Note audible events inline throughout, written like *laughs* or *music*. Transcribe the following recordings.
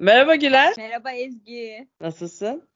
Merhaba Güler. Merhaba Ezgi. Nasılsın?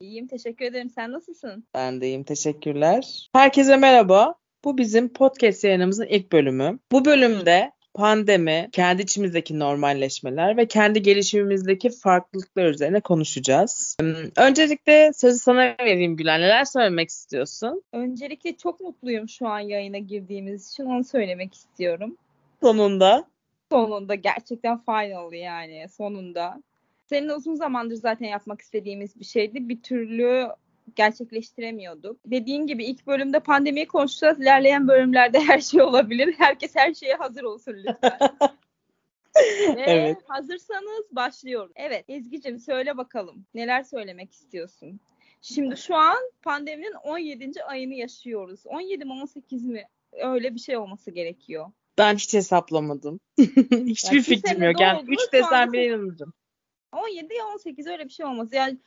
İyiyim teşekkür ederim. Sen nasılsın? Ben de iyiyim teşekkürler. Herkese merhaba. Bu bizim podcast yayınımızın ilk bölümü. Bu bölümde pandemi, kendi içimizdeki normalleşmeler ve kendi gelişimimizdeki farklılıklar üzerine konuşacağız. Hmm, öncelikle sözü sana vereyim Gülen. Neler söylemek istiyorsun? Öncelikle çok mutluyum şu an yayına girdiğimiz için onu söylemek istiyorum. Sonunda. Sonunda gerçekten final yani sonunda. Senin uzun zamandır zaten yapmak istediğimiz bir şeydi. Bir türlü gerçekleştiremiyorduk. Dediğin gibi ilk bölümde pandemiyi konuşacağız. İlerleyen bölümlerde *laughs* her şey olabilir. Herkes her şeye hazır olsun lütfen. *laughs* Ve evet. hazırsanız başlıyorum. Evet Ezgi'cim söyle bakalım. Neler söylemek istiyorsun? Şimdi şu an pandeminin 17. ayını yaşıyoruz. 17 mi 18 mi? Öyle bir şey olması gerekiyor. Ben hiç hesaplamadım. *laughs* Hiçbir yani fikrim yok. Yani 3 desem bile inanırım. 17 ya 18 öyle bir şey olmaz. Yani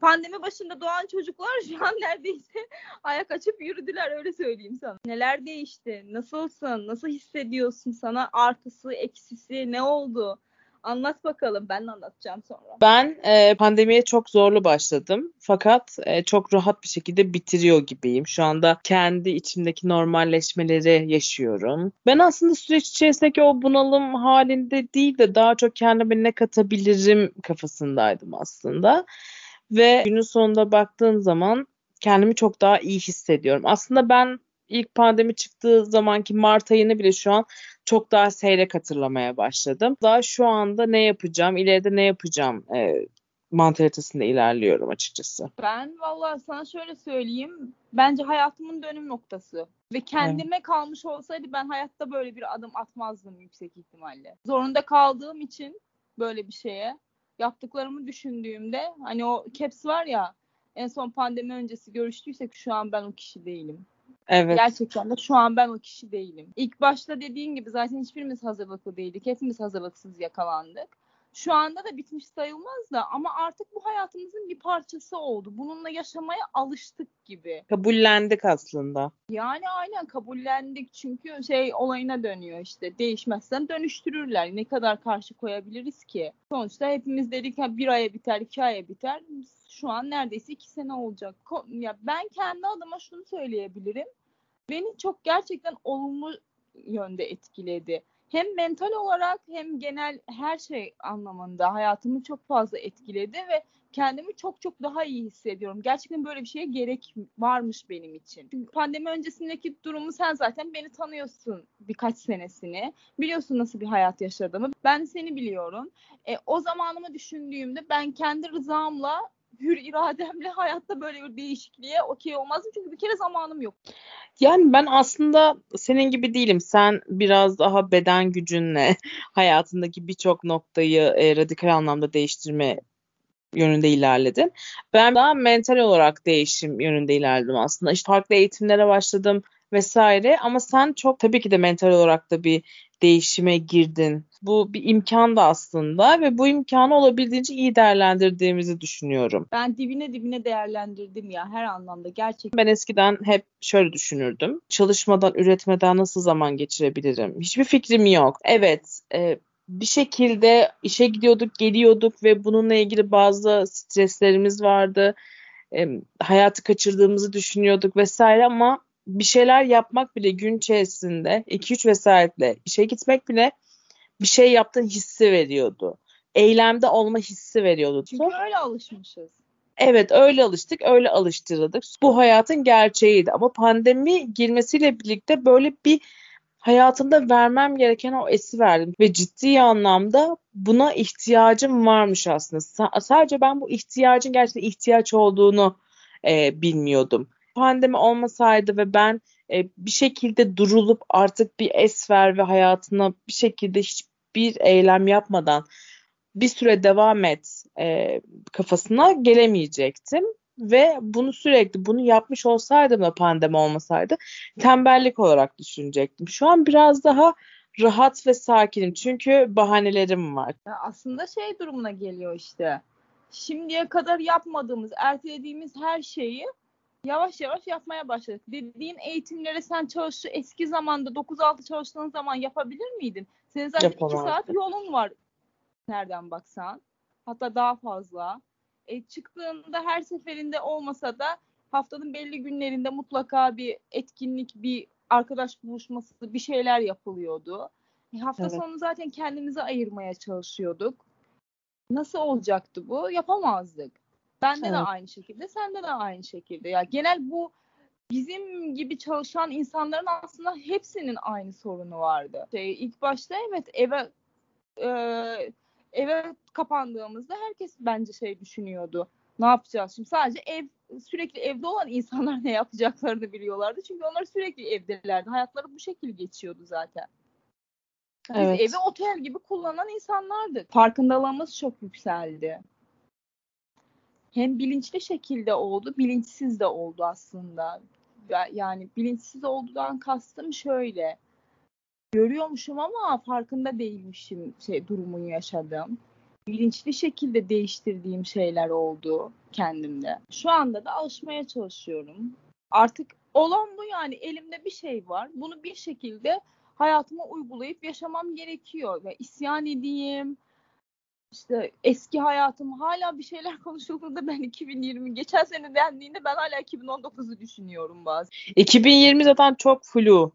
pandemi başında doğan çocuklar şu an neredeyse *laughs* ayak açıp yürüdüler öyle söyleyeyim sana. Neler değişti? Nasılsın? Nasıl hissediyorsun? Sana artısı, eksisi ne oldu? Anlat bakalım. Ben anlatacağım sonra. Ben e, pandemiye çok zorlu başladım. Fakat e, çok rahat bir şekilde bitiriyor gibiyim. Şu anda kendi içimdeki normalleşmeleri yaşıyorum. Ben aslında süreç içerisindeki o bunalım halinde değil de daha çok kendime ne katabilirim kafasındaydım aslında. Ve günün sonunda baktığım zaman kendimi çok daha iyi hissediyorum. Aslında ben ilk pandemi çıktığı zamanki Mart ayını bile şu an çok daha seyrek hatırlamaya başladım. Daha şu anda ne yapacağım, ileride ne yapacağım e, mantalitesinde ilerliyorum açıkçası. Ben vallahi sana şöyle söyleyeyim. Bence hayatımın dönüm noktası. Ve kendime evet. kalmış olsaydı ben hayatta böyle bir adım atmazdım yüksek ihtimalle. Zorunda kaldığım için böyle bir şeye yaptıklarımı düşündüğümde hani o caps var ya en son pandemi öncesi görüştüysek şu an ben o kişi değilim. Evet. Gerçekten de şu an ben o kişi değilim. İlk başta dediğin gibi zaten hiçbirimiz hazırlıklı değildik. Hepimiz hazırlıksız yakalandık. Şu anda da bitmiş sayılmaz da ama artık bu hayatımızın bir parçası oldu. Bununla yaşamaya alıştık gibi. Kabullendik aslında. Yani aynen kabullendik çünkü şey olayına dönüyor işte değişmezsen dönüştürürler. Ne kadar karşı koyabiliriz ki? Sonuçta hepimiz dedik ha bir aya biter, iki aya biter. Şu an neredeyse iki sene olacak. Ya ben kendi adıma şunu söyleyebilirim. Beni çok gerçekten olumlu yönde etkiledi hem mental olarak hem genel her şey anlamında hayatımı çok fazla etkiledi ve kendimi çok çok daha iyi hissediyorum. Gerçekten böyle bir şeye gerek varmış benim için. Çünkü pandemi öncesindeki durumu sen zaten beni tanıyorsun birkaç senesini. Biliyorsun nasıl bir hayat yaşadığımı. Ben seni biliyorum. E, o zamanımı düşündüğümde ben kendi rızamla hür irademle hayatta böyle bir değişikliğe okey olmazdım. Çünkü bir kere zamanım yok. Yani ben aslında senin gibi değilim. Sen biraz daha beden gücünle *laughs* hayatındaki birçok noktayı e, radikal anlamda değiştirme yönünde ilerledin. Ben daha mental olarak değişim yönünde ilerledim aslında. İşte farklı eğitimlere başladım vesaire ama sen çok tabii ki de mental olarak da bir değişime girdin. Bu bir imkan da aslında ve bu imkanı olabildiğince iyi değerlendirdiğimizi düşünüyorum. Ben dibine dibine değerlendirdim ya her anlamda gerçekten. Ben eskiden hep şöyle düşünürdüm. Çalışmadan, üretmeden nasıl zaman geçirebilirim? Hiçbir fikrim yok. Evet, e, bir şekilde işe gidiyorduk, geliyorduk ve bununla ilgili bazı streslerimiz vardı. E, hayatı kaçırdığımızı düşünüyorduk vesaire ama bir şeyler yapmak bile gün içerisinde 2-3 vesairetle işe gitmek bile bir şey yaptığın hissi veriyordu. Eylemde olma hissi veriyordu. Çünkü öyle alışmışız. Evet öyle alıştık, öyle alıştırıldık. Bu hayatın gerçeğiydi ama pandemi girmesiyle birlikte böyle bir hayatımda vermem gereken o esi verdim ve ciddi anlamda buna ihtiyacım varmış aslında. S- sadece ben bu ihtiyacın gerçekten ihtiyaç olduğunu e, bilmiyordum pandemi olmasaydı ve ben e, bir şekilde durulup artık bir es ver ve hayatına bir şekilde hiçbir eylem yapmadan bir süre devam et e, kafasına gelemeyecektim ve bunu sürekli bunu yapmış olsaydım da pandemi olmasaydı tembellik olarak düşünecektim. Şu an biraz daha rahat ve sakinim çünkü bahanelerim var. Aslında şey durumuna geliyor işte. Şimdiye kadar yapmadığımız, ertelediğimiz her şeyi yavaş yavaş yapmaya başladık. Dediğin eğitimleri sen çalıştı eski zamanda 9-6 çalıştığın zaman yapabilir miydin? Senin zaten 2 saat yolun var nereden baksan. Hatta daha fazla. E, çıktığında her seferinde olmasa da haftanın belli günlerinde mutlaka bir etkinlik, bir arkadaş buluşması, bir şeyler yapılıyordu. E, hafta evet. sonu zaten kendimizi ayırmaya çalışıyorduk. Nasıl olacaktı bu? Yapamazdık. Bende evet. de aynı şekilde, sende de aynı şekilde. Ya genel bu bizim gibi çalışan insanların aslında hepsinin aynı sorunu vardı. Şey, ilk başta evet eve e, eve kapandığımızda herkes bence şey düşünüyordu. Ne yapacağız şimdi? Sadece ev sürekli evde olan insanlar *laughs* ne yapacaklarını biliyorlardı. Çünkü onlar sürekli evdelerdi. Hayatları bu şekilde geçiyordu zaten. Biz evet. evi otel gibi kullanan insanlardık. Farkındalığımız çok yükseldi. Hem bilinçli şekilde oldu, bilinçsiz de oldu aslında. Yani bilinçsiz olduğundan kastım şöyle. Görüyormuşum ama farkında değilmişim şey durumunu yaşadım. Bilinçli şekilde değiştirdiğim şeyler oldu kendimde. Şu anda da alışmaya çalışıyorum. Artık olan bu yani elimde bir şey var. Bunu bir şekilde hayatıma uygulayıp yaşamam gerekiyor ve isyan edeyim. İşte eski hayatım hala bir şeyler *laughs* konuşulduğunda ben 2020 geçen sene dendiğinde ben hala 2019'u düşünüyorum bazen. 2020 zaten çok flu.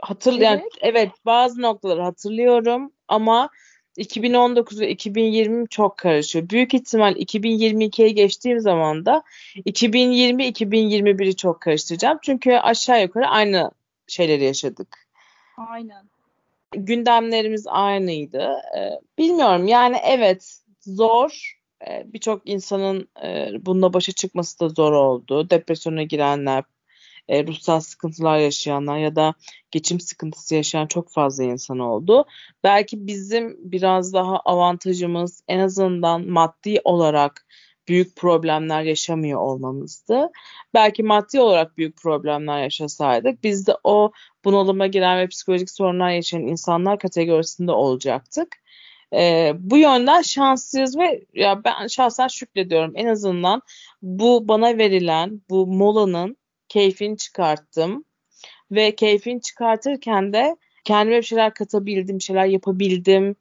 Hatır evet. Yani, evet bazı noktaları hatırlıyorum ama 2019 ve 2020 çok karışıyor. Büyük ihtimal 2022'ye geçtiğim zaman da 2020-2021'i çok karıştıracağım. Çünkü aşağı yukarı aynı şeyleri yaşadık. Aynen. Gündemlerimiz aynıydı. Ee, bilmiyorum yani evet zor. Ee, Birçok insanın e, bununla başa çıkması da zor oldu. Depresyona girenler, e, ruhsal sıkıntılar yaşayanlar ya da geçim sıkıntısı yaşayan çok fazla insan oldu. Belki bizim biraz daha avantajımız en azından maddi olarak büyük problemler yaşamıyor olmamızdı. Belki maddi olarak büyük problemler yaşasaydık biz de o bunalıma giren ve psikolojik sorunlar yaşayan insanlar kategorisinde olacaktık. E, bu yönden şanslıyız ve ya ben şahsen şükrediyorum. En azından bu bana verilen bu molanın keyfini çıkarttım ve keyfini çıkartırken de kendime bir şeyler katabildim, bir şeyler yapabildim.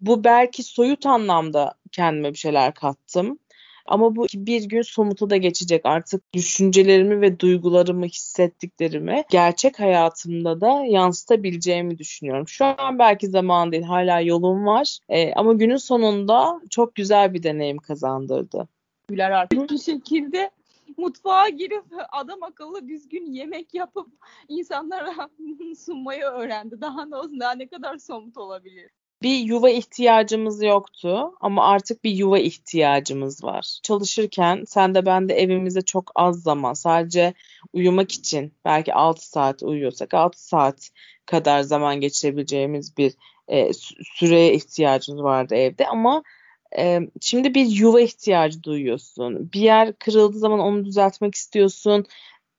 Bu belki soyut anlamda kendime bir şeyler kattım. Ama bu bir gün somuta da geçecek. Artık düşüncelerimi ve duygularımı, hissettiklerimi gerçek hayatımda da yansıtabileceğimi düşünüyorum. Şu an belki zaman değil, hala yolum var. Ee, ama günün sonunda çok güzel bir deneyim kazandırdı. Güler artık bir şekilde mutfağa girip adam akıllı düzgün yemek yapıp insanlara *laughs* sunmayı öğrendi. Daha ne olsun daha ne kadar somut olabilir bir yuva ihtiyacımız yoktu ama artık bir yuva ihtiyacımız var. Çalışırken sen de ben de evimizde çok az zaman sadece uyumak için belki 6 saat uyuyorsak 6 saat kadar zaman geçirebileceğimiz bir e, süreye ihtiyacımız vardı evde ama e, şimdi bir yuva ihtiyacı duyuyorsun. Bir yer kırıldığı zaman onu düzeltmek istiyorsun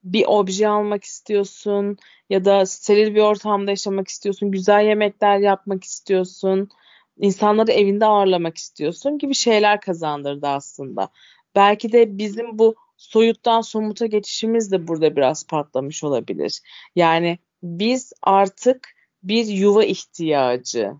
bir obje almak istiyorsun ya da steril bir ortamda yaşamak istiyorsun, güzel yemekler yapmak istiyorsun, insanları evinde ağırlamak istiyorsun gibi şeyler kazandırdı aslında. Belki de bizim bu soyuttan somuta geçişimiz de burada biraz patlamış olabilir. Yani biz artık bir yuva ihtiyacı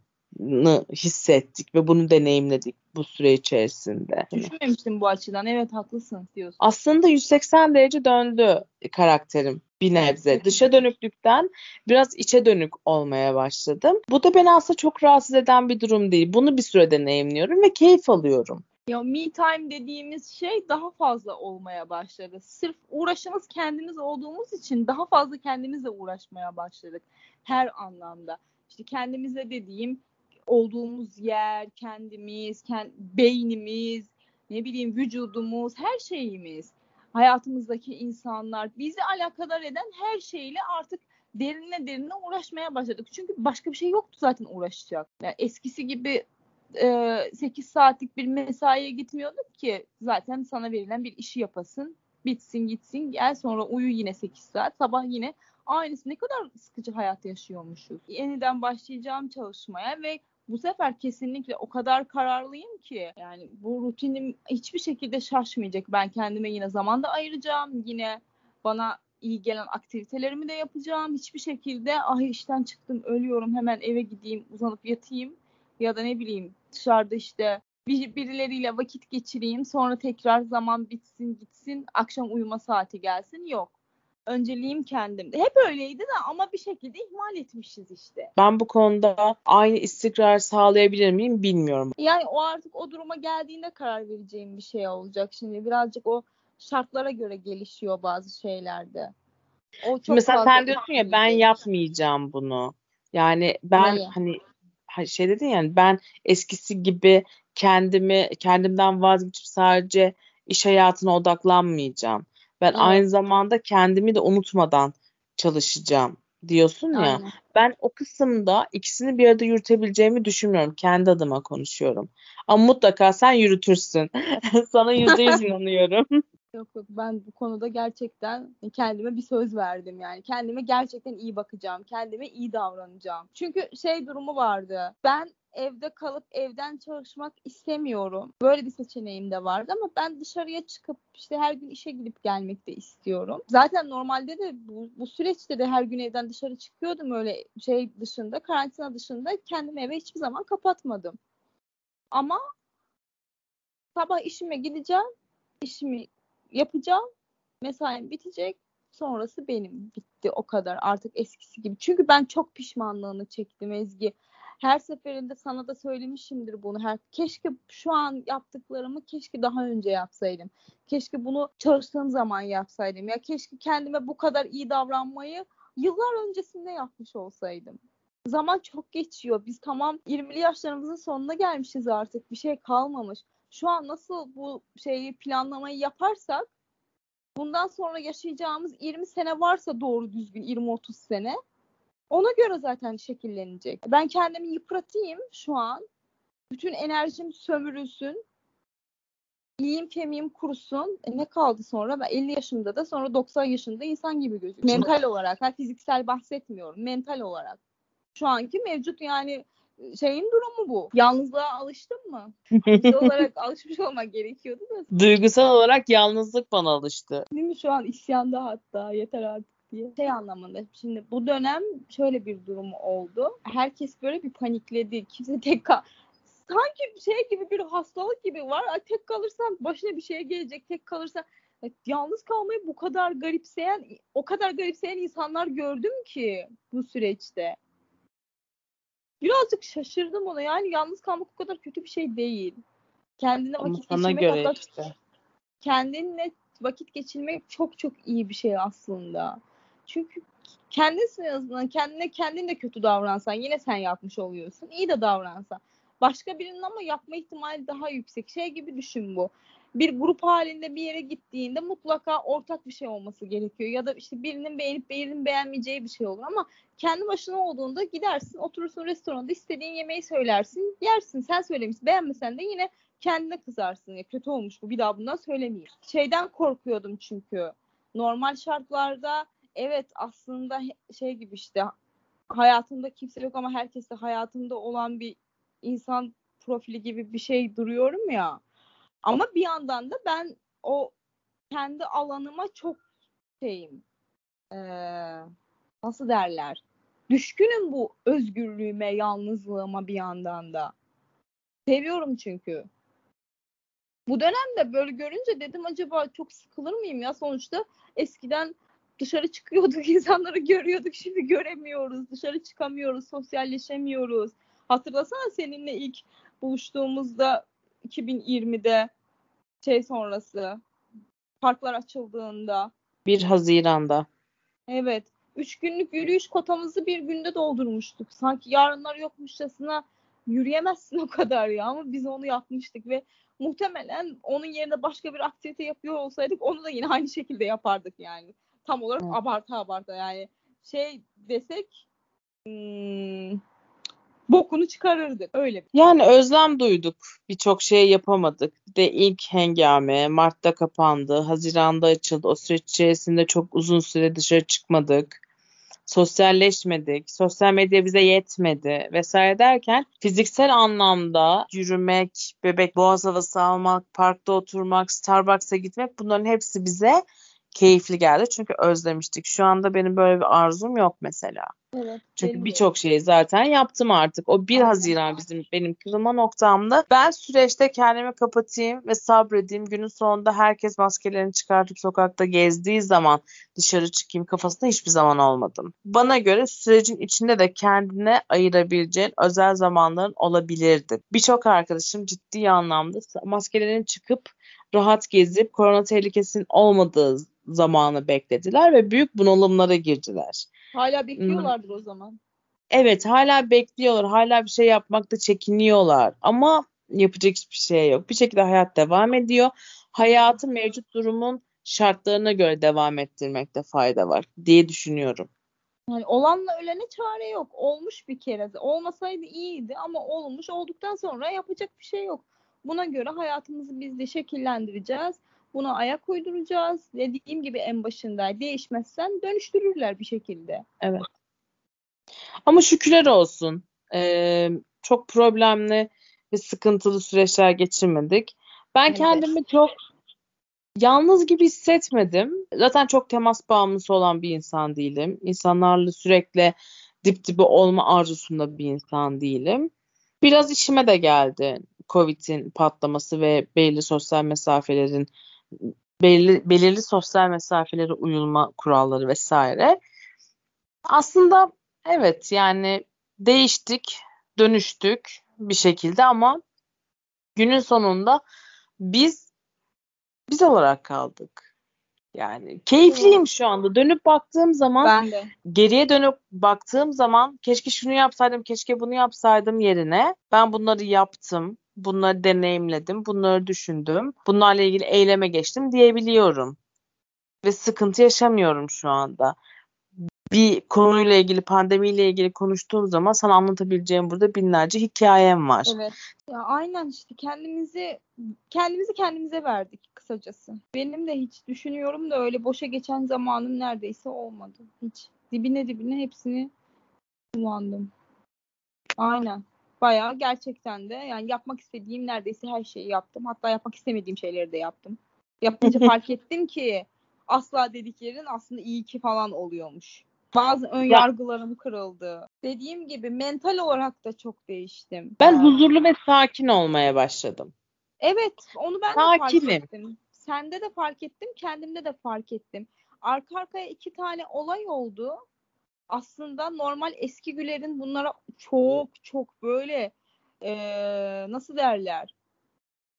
hissettik ve bunu deneyimledik bu süre içerisinde. Düşünmemiştim bu açıdan. Evet haklısın diyorsun. Aslında 180 derece döndü karakterim bir nebze. Dışa dönüklükten biraz içe dönük olmaya başladım. Bu da beni aslında çok rahatsız eden bir durum değil. Bunu bir süre deneyimliyorum ve keyif alıyorum. Ya me time dediğimiz şey daha fazla olmaya başladı. Sırf uğraşımız kendimiz olduğumuz için daha fazla kendimizle uğraşmaya başladık her anlamda. İşte kendimize dediğim olduğumuz yer, kendimiz, kend, beynimiz, ne bileyim vücudumuz, her şeyimiz, hayatımızdaki insanlar, bizi alakadar eden her şeyle artık derine derine uğraşmaya başladık. Çünkü başka bir şey yoktu zaten uğraşacak. Yani eskisi gibi e, 8 saatlik bir mesaiye gitmiyorduk ki zaten sana verilen bir işi yapasın, bitsin gitsin, gel sonra uyu yine 8 saat, sabah yine aynısı. Ne kadar sıkıcı hayat yaşıyormuşuz. Yeniden başlayacağım çalışmaya ve bu sefer kesinlikle o kadar kararlıyım ki yani bu rutinim hiçbir şekilde şaşmayacak. Ben kendime yine zaman da ayıracağım. Yine bana iyi gelen aktivitelerimi de yapacağım. Hiçbir şekilde ah işten çıktım ölüyorum hemen eve gideyim uzanıp yatayım ya da ne bileyim dışarıda işte bir, birileriyle vakit geçireyim sonra tekrar zaman bitsin gitsin akşam uyuma saati gelsin yok. Önceliğim kendimde. Hep öyleydi de ama bir şekilde ihmal etmişiz işte. Ben bu konuda aynı istikrar sağlayabilir miyim bilmiyorum. Yani o artık o duruma geldiğinde karar vereceğim bir şey olacak. Şimdi birazcık o şartlara göre gelişiyor bazı şeylerde. O çok Mesela sen diyorsun ya ben yapmayacağım bunu. Yani ben Neyi? hani şey dedin yani ben eskisi gibi kendimi kendimden vazgeçip sadece iş hayatına odaklanmayacağım. Ben evet. aynı zamanda kendimi de unutmadan çalışacağım diyorsun ya. Aynen. Ben o kısımda ikisini bir arada yürütebileceğimi düşünmüyorum. Kendi adıma konuşuyorum. Ama mutlaka sen yürütürsün. *laughs* Sana yüzde yüz *laughs* inanıyorum. Yok yok ben bu konuda gerçekten kendime bir söz verdim yani. Kendime gerçekten iyi bakacağım. Kendime iyi davranacağım. Çünkü şey durumu vardı. Ben evde kalıp evden çalışmak istemiyorum. Böyle bir seçeneğim de vardı ama ben dışarıya çıkıp işte her gün işe gidip gelmek de istiyorum. Zaten normalde de bu, bu süreçte de her gün evden dışarı çıkıyordum öyle şey dışında, karantina dışında kendimi eve hiçbir zaman kapatmadım. Ama sabah işime gideceğim, işimi yapacağım, mesaim bitecek, sonrası benim bitti o kadar artık eskisi gibi. Çünkü ben çok pişmanlığını çektim Ezgi her seferinde sana da söylemişimdir bunu. Her keşke şu an yaptıklarımı keşke daha önce yapsaydım. Keşke bunu çalıştığım zaman yapsaydım. Ya keşke kendime bu kadar iyi davranmayı yıllar öncesinde yapmış olsaydım. Zaman çok geçiyor. Biz tamam 20'li yaşlarımızın sonuna gelmişiz artık. Bir şey kalmamış. Şu an nasıl bu şeyi planlamayı yaparsak bundan sonra yaşayacağımız 20 sene varsa doğru düzgün 20-30 sene ona göre zaten şekillenecek. Ben kendimi yıpratayım şu an. Bütün enerjim sömürülsün. İyiyim kemiğim kurusun. E ne kaldı sonra? Ben 50 yaşımda da sonra 90 yaşında insan gibi gözüküyorum. Mental olarak. Ha, fiziksel bahsetmiyorum. Mental olarak. Şu anki mevcut yani e, şeyin durumu bu. Yalnızlığa alıştın mı? Duygusal *laughs* olarak alışmış olmak gerekiyordu da. Duygusal olarak yalnızlık bana alıştı. Değil mi şu an isyanda hatta yeter artık diye. Şey anlamında şimdi bu dönem şöyle bir durum oldu. Herkes böyle bir panikledi. Kimse tek kal sanki şey gibi bir hastalık gibi var. Tek kalırsan başına bir şey gelecek. Tek kalırsan yalnız kalmayı bu kadar garipseyen o kadar garipseyen insanlar gördüm ki bu süreçte. Birazcık şaşırdım ona. Yani yalnız kalmak o kadar kötü bir şey değil. Kendine vakit geçirmek göre işte. kendinle vakit geçirmek çok çok iyi bir şey aslında. Çünkü kendisi azından kendine kendin de kötü davransan yine sen yapmış oluyorsun. İyi de davransan. Başka birinin ama yapma ihtimali daha yüksek. Şey gibi düşün bu. Bir grup halinde bir yere gittiğinde mutlaka ortak bir şey olması gerekiyor. Ya da işte birinin beğenip birinin beğenmeyeceği bir şey olur. Ama kendi başına olduğunda gidersin oturursun restoranda istediğin yemeği söylersin yersin. Sen söylemişsin beğenmesen de yine kendine kızarsın. Ya kötü olmuş bu bir daha bundan söylemeyeyim. Şeyden korkuyordum çünkü. Normal şartlarda evet aslında şey gibi işte hayatımda kimse yok ama herkes de hayatımda olan bir insan profili gibi bir şey duruyorum ya. Ama bir yandan da ben o kendi alanıma çok şeyim. Ee, nasıl derler? Düşkünüm bu özgürlüğüme, yalnızlığıma bir yandan da. Seviyorum çünkü. Bu dönemde böyle görünce dedim acaba çok sıkılır mıyım ya sonuçta eskiden dışarı çıkıyorduk, *laughs* insanları görüyorduk. Şimdi göremiyoruz. Dışarı çıkamıyoruz, sosyalleşemiyoruz. Hatırlasana seninle ilk buluştuğumuzda 2020'de şey sonrası parklar açıldığında. 1 Haziran'da. Evet. Üç günlük yürüyüş kotamızı bir günde doldurmuştuk. Sanki yarınlar yokmuşçasına yürüyemezsin o kadar ya ama biz onu yapmıştık ve muhtemelen onun yerine başka bir aktivite yapıyor olsaydık onu da yine aynı şekilde yapardık yani tam olarak evet. abartı abartı yani şey desek hmm, bokunu çıkarırdık öyle. Yani özlem duyduk. Birçok şey yapamadık. Bir de ilk hengame Mart'ta kapandı. Haziran'da açıldı. O süreç içerisinde çok uzun süre dışarı çıkmadık. Sosyalleşmedik. Sosyal medya bize yetmedi vesaire derken fiziksel anlamda yürümek, bebek boğaz havası almak, parkta oturmak, Starbucks'a gitmek bunların hepsi bize keyifli geldi. Çünkü özlemiştik. Şu anda benim böyle bir arzum yok mesela. Evet, Çünkü birçok şeyi zaten yaptım artık. O 1 Haziran bizim benim kırılma noktamda. Ben süreçte kendimi kapatayım ve sabredeyim. Günün sonunda herkes maskelerini çıkartıp sokakta gezdiği zaman dışarı çıkayım kafasında hiçbir zaman olmadım. Bana göre sürecin içinde de kendine ayırabileceğin özel zamanların olabilirdi. Birçok arkadaşım ciddi anlamda maskelerini çıkıp rahat gezip korona tehlikesinin olmadığı zamanı beklediler ve büyük bunalımlara girdiler. Hala bekliyorlardır hmm. o zaman. Evet hala bekliyorlar. Hala bir şey yapmakta çekiniyorlar. Ama yapacak hiçbir şey yok. Bir şekilde hayat devam ediyor. Hayatı mevcut durumun şartlarına göre devam ettirmekte fayda var diye düşünüyorum. Yani olanla ölene çare yok. Olmuş bir kere. Olmasaydı iyiydi ama olmuş. Olduktan sonra yapacak bir şey yok. Buna göre hayatımızı biz de şekillendireceğiz. Buna ayak uyduracağız. Dediğim gibi en başında değişmezsen dönüştürürler bir şekilde. Evet. Ama şükürler olsun. Ee, çok problemli ve sıkıntılı süreçler geçirmedik. Ben evet. kendimi çok yalnız gibi hissetmedim. Zaten çok temas bağımlısı olan bir insan değilim. İnsanlarla sürekli dip dibe olma arzusunda bir insan değilim. Biraz işime de geldi Covid'in patlaması ve belli sosyal mesafelerin belirli, belirli sosyal mesafelere uyulma kuralları vesaire. Aslında evet yani değiştik, dönüştük bir şekilde ama günün sonunda biz biz olarak kaldık. Yani keyifliyim şu anda. Dönüp baktığım zaman ben de. geriye dönüp baktığım zaman keşke şunu yapsaydım, keşke bunu yapsaydım yerine ben bunları yaptım bunları deneyimledim, bunları düşündüm, bunlarla ilgili eyleme geçtim diyebiliyorum. Ve sıkıntı yaşamıyorum şu anda. Bir konuyla ilgili, pandemiyle ilgili konuştuğum zaman sana anlatabileceğim burada binlerce hikayem var. Evet. Ya aynen işte kendimizi kendimizi kendimize verdik kısacası. Benim de hiç düşünüyorum da öyle boşa geçen zamanım neredeyse olmadı. Hiç. Dibine dibine hepsini kullandım. Aynen bayağı gerçekten de yani yapmak istediğim neredeyse her şeyi yaptım. Hatta yapmak istemediğim şeyleri de yaptım. Yapınca *laughs* fark ettim ki asla dediklerin aslında iyi ki falan oluyormuş. Bazı ön yargılarım kırıldı. Dediğim gibi mental olarak da çok değiştim. Ben yani. huzurlu ve sakin olmaya başladım. Evet, onu ben Sakinim. de fark ettim. Sende de fark ettim, kendimde de fark ettim. Arka arkaya iki tane olay oldu aslında normal eski Güler'in bunlara çok çok böyle e, nasıl derler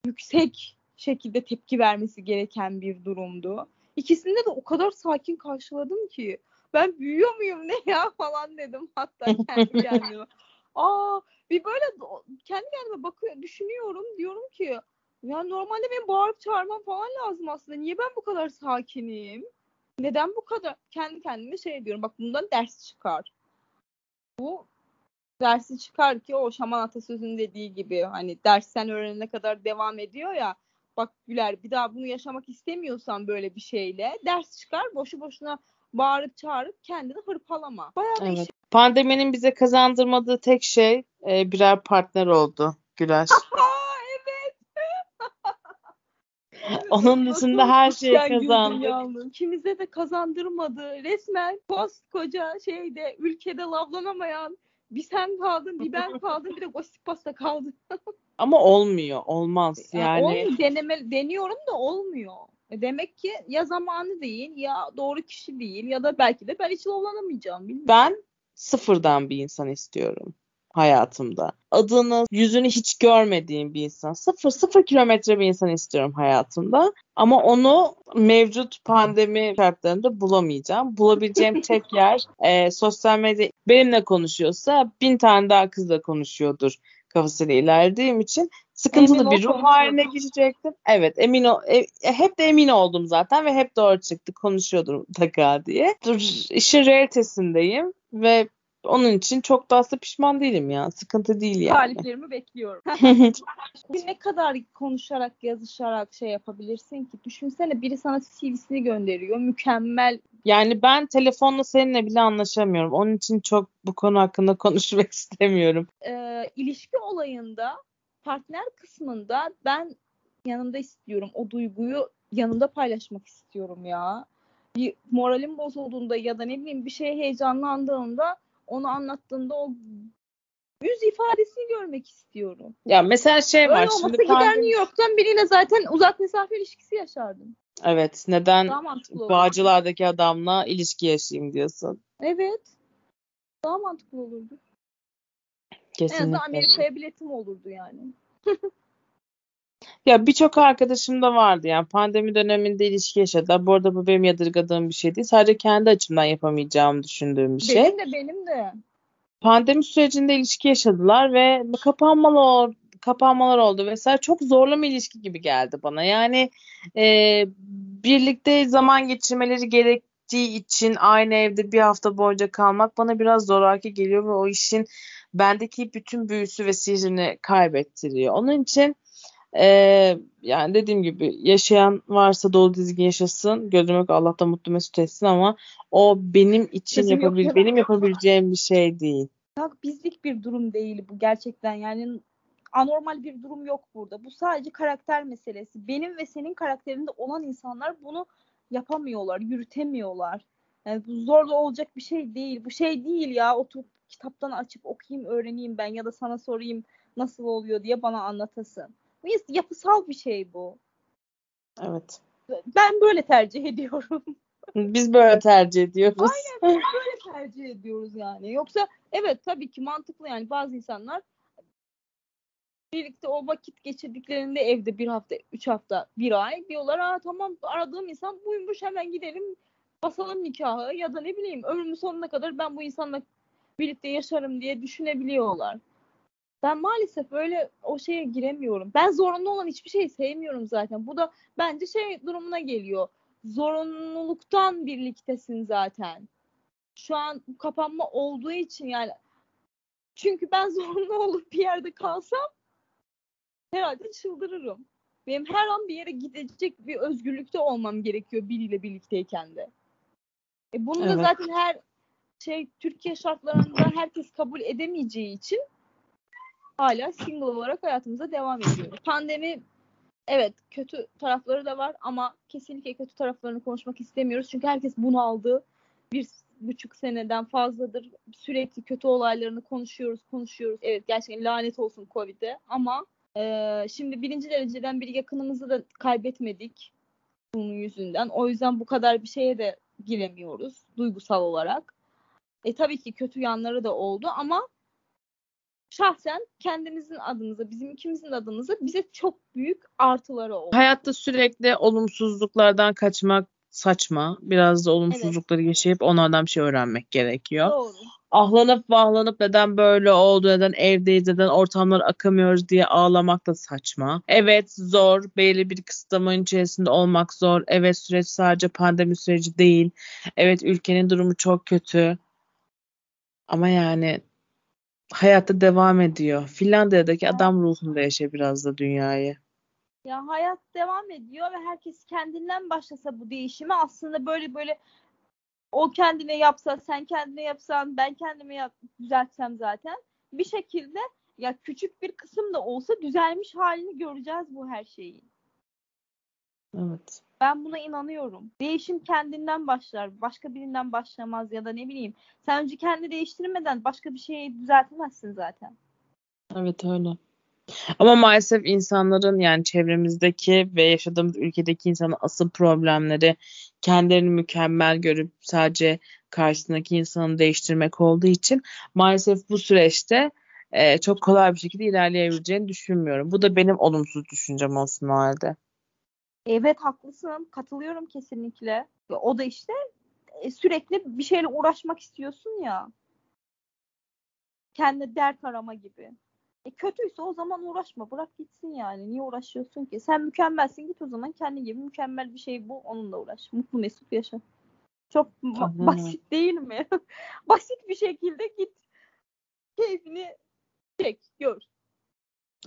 yüksek şekilde tepki vermesi gereken bir durumdu. İkisinde de o kadar sakin karşıladım ki ben büyüyor muyum ne ya falan dedim hatta kendi *laughs* kendime. Aa bir böyle kendi kendime bakıyor düşünüyorum diyorum ki ya normalde benim bağırıp çağırmam falan lazım aslında. Niye ben bu kadar sakinim? Neden bu kadar kendi kendime şey diyorum bak bundan ders çıkar. Bu dersi çıkar ki o şaman atasözünün dediği gibi hani ders sen öğrenene kadar devam ediyor ya bak Güler bir daha bunu yaşamak istemiyorsan böyle bir şeyle ders çıkar boşu boşuna bağırıp çağırıp kendini hırpalama. Bayağı evet. Şey. Pandeminin bize kazandırmadığı tek şey e, birer partner oldu Güler. *laughs* Onun dışında her şeyi kazandık. Kimize de kazandırmadı. Resmen koskoca şeyde ülkede lavlanamayan bir sen kaldın bir ben kaldım bir de Gossip Pasta kaldı. *laughs* Ama olmuyor. Olmaz yani. yani olmuyor. Deneme, deniyorum da olmuyor. E demek ki ya zamanı değil ya doğru kişi değil ya da belki de ben hiç lavlanamayacağım. Bilmiyorum. Ben sıfırdan bir insan istiyorum hayatımda. Adını, yüzünü hiç görmediğim bir insan. Sıfır, sıfır kilometre bir insan istiyorum hayatımda. Ama onu mevcut pandemi şartlarında bulamayacağım. Bulabileceğim *laughs* tek yer e, sosyal medya benimle konuşuyorsa bin tane daha kızla konuşuyordur kafasıyla ilerlediğim için sıkıntılı emin bir ruh haline geçecektim. Evet emin ol, e, hep de emin oldum zaten ve hep doğru çıktı konuşuyordum mutlaka diye. Dur, işin realitesindeyim ve onun için çok da aslında pişman değilim ya. Sıkıntı değil yani. Taliplerimi bekliyorum. *laughs* ne kadar konuşarak, yazışarak şey yapabilirsin ki? Düşünsene biri sana CV'sini gönderiyor. Mükemmel. Yani ben telefonla seninle bile anlaşamıyorum. Onun için çok bu konu hakkında *laughs* konuşmak istemiyorum. Ee, ilişki olayında partner kısmında ben yanında istiyorum. O duyguyu yanında paylaşmak istiyorum ya. Bir moralim bozulduğunda ya da ne bileyim bir şeye heyecanlandığında onu anlattığında o yüz ifadesini görmek istiyorum. Ya mesela şey Öyle var. olmasa Şimdi gider pandemi- New York'tan biriyle zaten uzak mesafe ilişkisi yaşardım. Evet. Neden. Bağcılar'daki adamla ilişki yaşayayım diyorsun. Evet. Daha mantıklı olurdu. En azından Kesinlikle. Amerika'ya biletim olurdu yani. *laughs* Ya birçok arkadaşım da vardı yani pandemi döneminde ilişki yaşadılar. Bu arada bu benim yadırgadığım bir şey değil. Sadece kendi açımdan yapamayacağımı düşündüğüm bir şey. Benim de benim de. Pandemi sürecinde ilişki yaşadılar ve kapanmalar kapanmalar oldu vesaire. Çok zorlu bir ilişki gibi geldi bana. Yani e, birlikte zaman geçirmeleri gerektiği için aynı evde bir hafta boyunca kalmak bana biraz zoraki geliyor ve o işin bendeki bütün büyüsü ve sihrini kaybettiriyor. Onun için e, yani dediğim gibi yaşayan varsa dolu dizgin yaşasın. Gözüm yok Allah'tan mutlu mesut etsin ama o benim için yok yapabil ya. benim yapabileceğim bir şey değil. Ya bizlik bir durum değil bu gerçekten yani anormal bir durum yok burada. Bu sadece karakter meselesi. Benim ve senin karakterinde olan insanlar bunu yapamıyorlar, yürütemiyorlar. Yani bu zorla olacak bir şey değil. Bu şey değil ya oturup kitaptan açıp okuyayım, öğreneyim ben ya da sana sorayım nasıl oluyor diye bana anlatasın. Bu yapısal bir şey bu. Evet. Ben böyle tercih ediyorum. *laughs* Biz böyle tercih ediyoruz. Aynen böyle tercih ediyoruz yani. Yoksa evet tabii ki mantıklı yani bazı insanlar birlikte o vakit geçirdiklerinde evde bir hafta, üç hafta, bir ay diyorlar. Aa tamam aradığım insan buymuş hemen gidelim basalım nikahı ya da ne bileyim ömrümün sonuna kadar ben bu insanla birlikte yaşarım diye düşünebiliyorlar. Ben maalesef öyle o şeye giremiyorum. Ben zorunlu olan hiçbir şeyi sevmiyorum zaten. Bu da bence şey durumuna geliyor. Zorunluluktan birliktesin zaten. Şu an kapanma olduğu için yani çünkü ben *laughs* zorunlu olup bir yerde kalsam herhalde çıldırırım. Benim her an bir yere gidecek bir özgürlükte olmam gerekiyor biriyle birlikteyken de. E bunu da Evet. zaten her şey Türkiye şartlarında herkes kabul edemeyeceği için hala single olarak hayatımıza devam ediyoruz. Pandemi evet kötü tarafları da var ama kesinlikle kötü taraflarını konuşmak istemiyoruz. Çünkü herkes bunu aldı. Bir buçuk seneden fazladır sürekli kötü olaylarını konuşuyoruz, konuşuyoruz. Evet gerçekten lanet olsun Covid'e ama e, şimdi birinci dereceden bir yakınımızı da kaybetmedik bunun yüzünden. O yüzden bu kadar bir şeye de giremiyoruz duygusal olarak. E tabii ki kötü yanları da oldu ama şahsen kendimizin adımıza, bizim ikimizin adımıza bize çok büyük artıları oldu. Hayatta sürekli olumsuzluklardan kaçmak saçma. Biraz da olumsuzlukları yaşayıp onlardan bir şey öğrenmek gerekiyor. Doğru. Ahlanıp vahlanıp neden böyle oldu, neden evdeyiz, neden ortamlara akamıyoruz diye ağlamak da saçma. Evet zor, belli bir kısıtlamanın içerisinde olmak zor. Evet süreç sadece pandemi süreci değil. Evet ülkenin durumu çok kötü. Ama yani hayatta devam ediyor. Finlandiya'daki adam ruhunda yaşa biraz da dünyayı. Ya hayat devam ediyor ve herkes kendinden başlasa bu değişimi aslında böyle böyle o kendine yapsa, sen kendine yapsan, ben kendime yap, düzeltsem zaten bir şekilde ya küçük bir kısım da olsa düzelmiş halini göreceğiz bu her şeyin. Evet. Ben buna inanıyorum. Değişim kendinden başlar. Başka birinden başlamaz ya da ne bileyim. Sen önce kendi değiştirmeden başka bir şeyi düzeltemezsin zaten. Evet öyle. Ama maalesef insanların yani çevremizdeki ve yaşadığımız ülkedeki insanın asıl problemleri kendilerini mükemmel görüp sadece karşısındaki insanı değiştirmek olduğu için maalesef bu süreçte e, çok kolay bir şekilde ilerleyebileceğini düşünmüyorum. Bu da benim olumsuz düşüncem olsun halde. Evet haklısın. Katılıyorum kesinlikle. O da işte e, sürekli bir şeyle uğraşmak istiyorsun ya. Kendi dert arama gibi. E kötüyse o zaman uğraşma. Bırak gitsin yani. Niye uğraşıyorsun ki? Sen mükemmelsin. Git o zaman kendi gibi mükemmel bir şey bul. Onunla uğraş. Mutlu mesut yaşa. Çok Tamam. basit değil mi? *laughs* basit bir şekilde git. Keyfini çek, gör.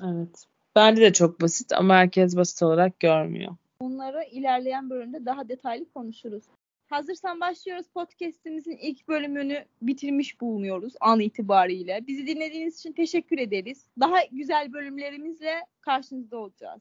Evet. Bence de çok basit ama herkes basit olarak görmüyor. Bunları ilerleyen bölümde daha detaylı konuşuruz. Hazırsan başlıyoruz. Podcast'imizin ilk bölümünü bitirmiş bulunuyoruz an itibariyle. Bizi dinlediğiniz için teşekkür ederiz. Daha güzel bölümlerimizle karşınızda olacağız.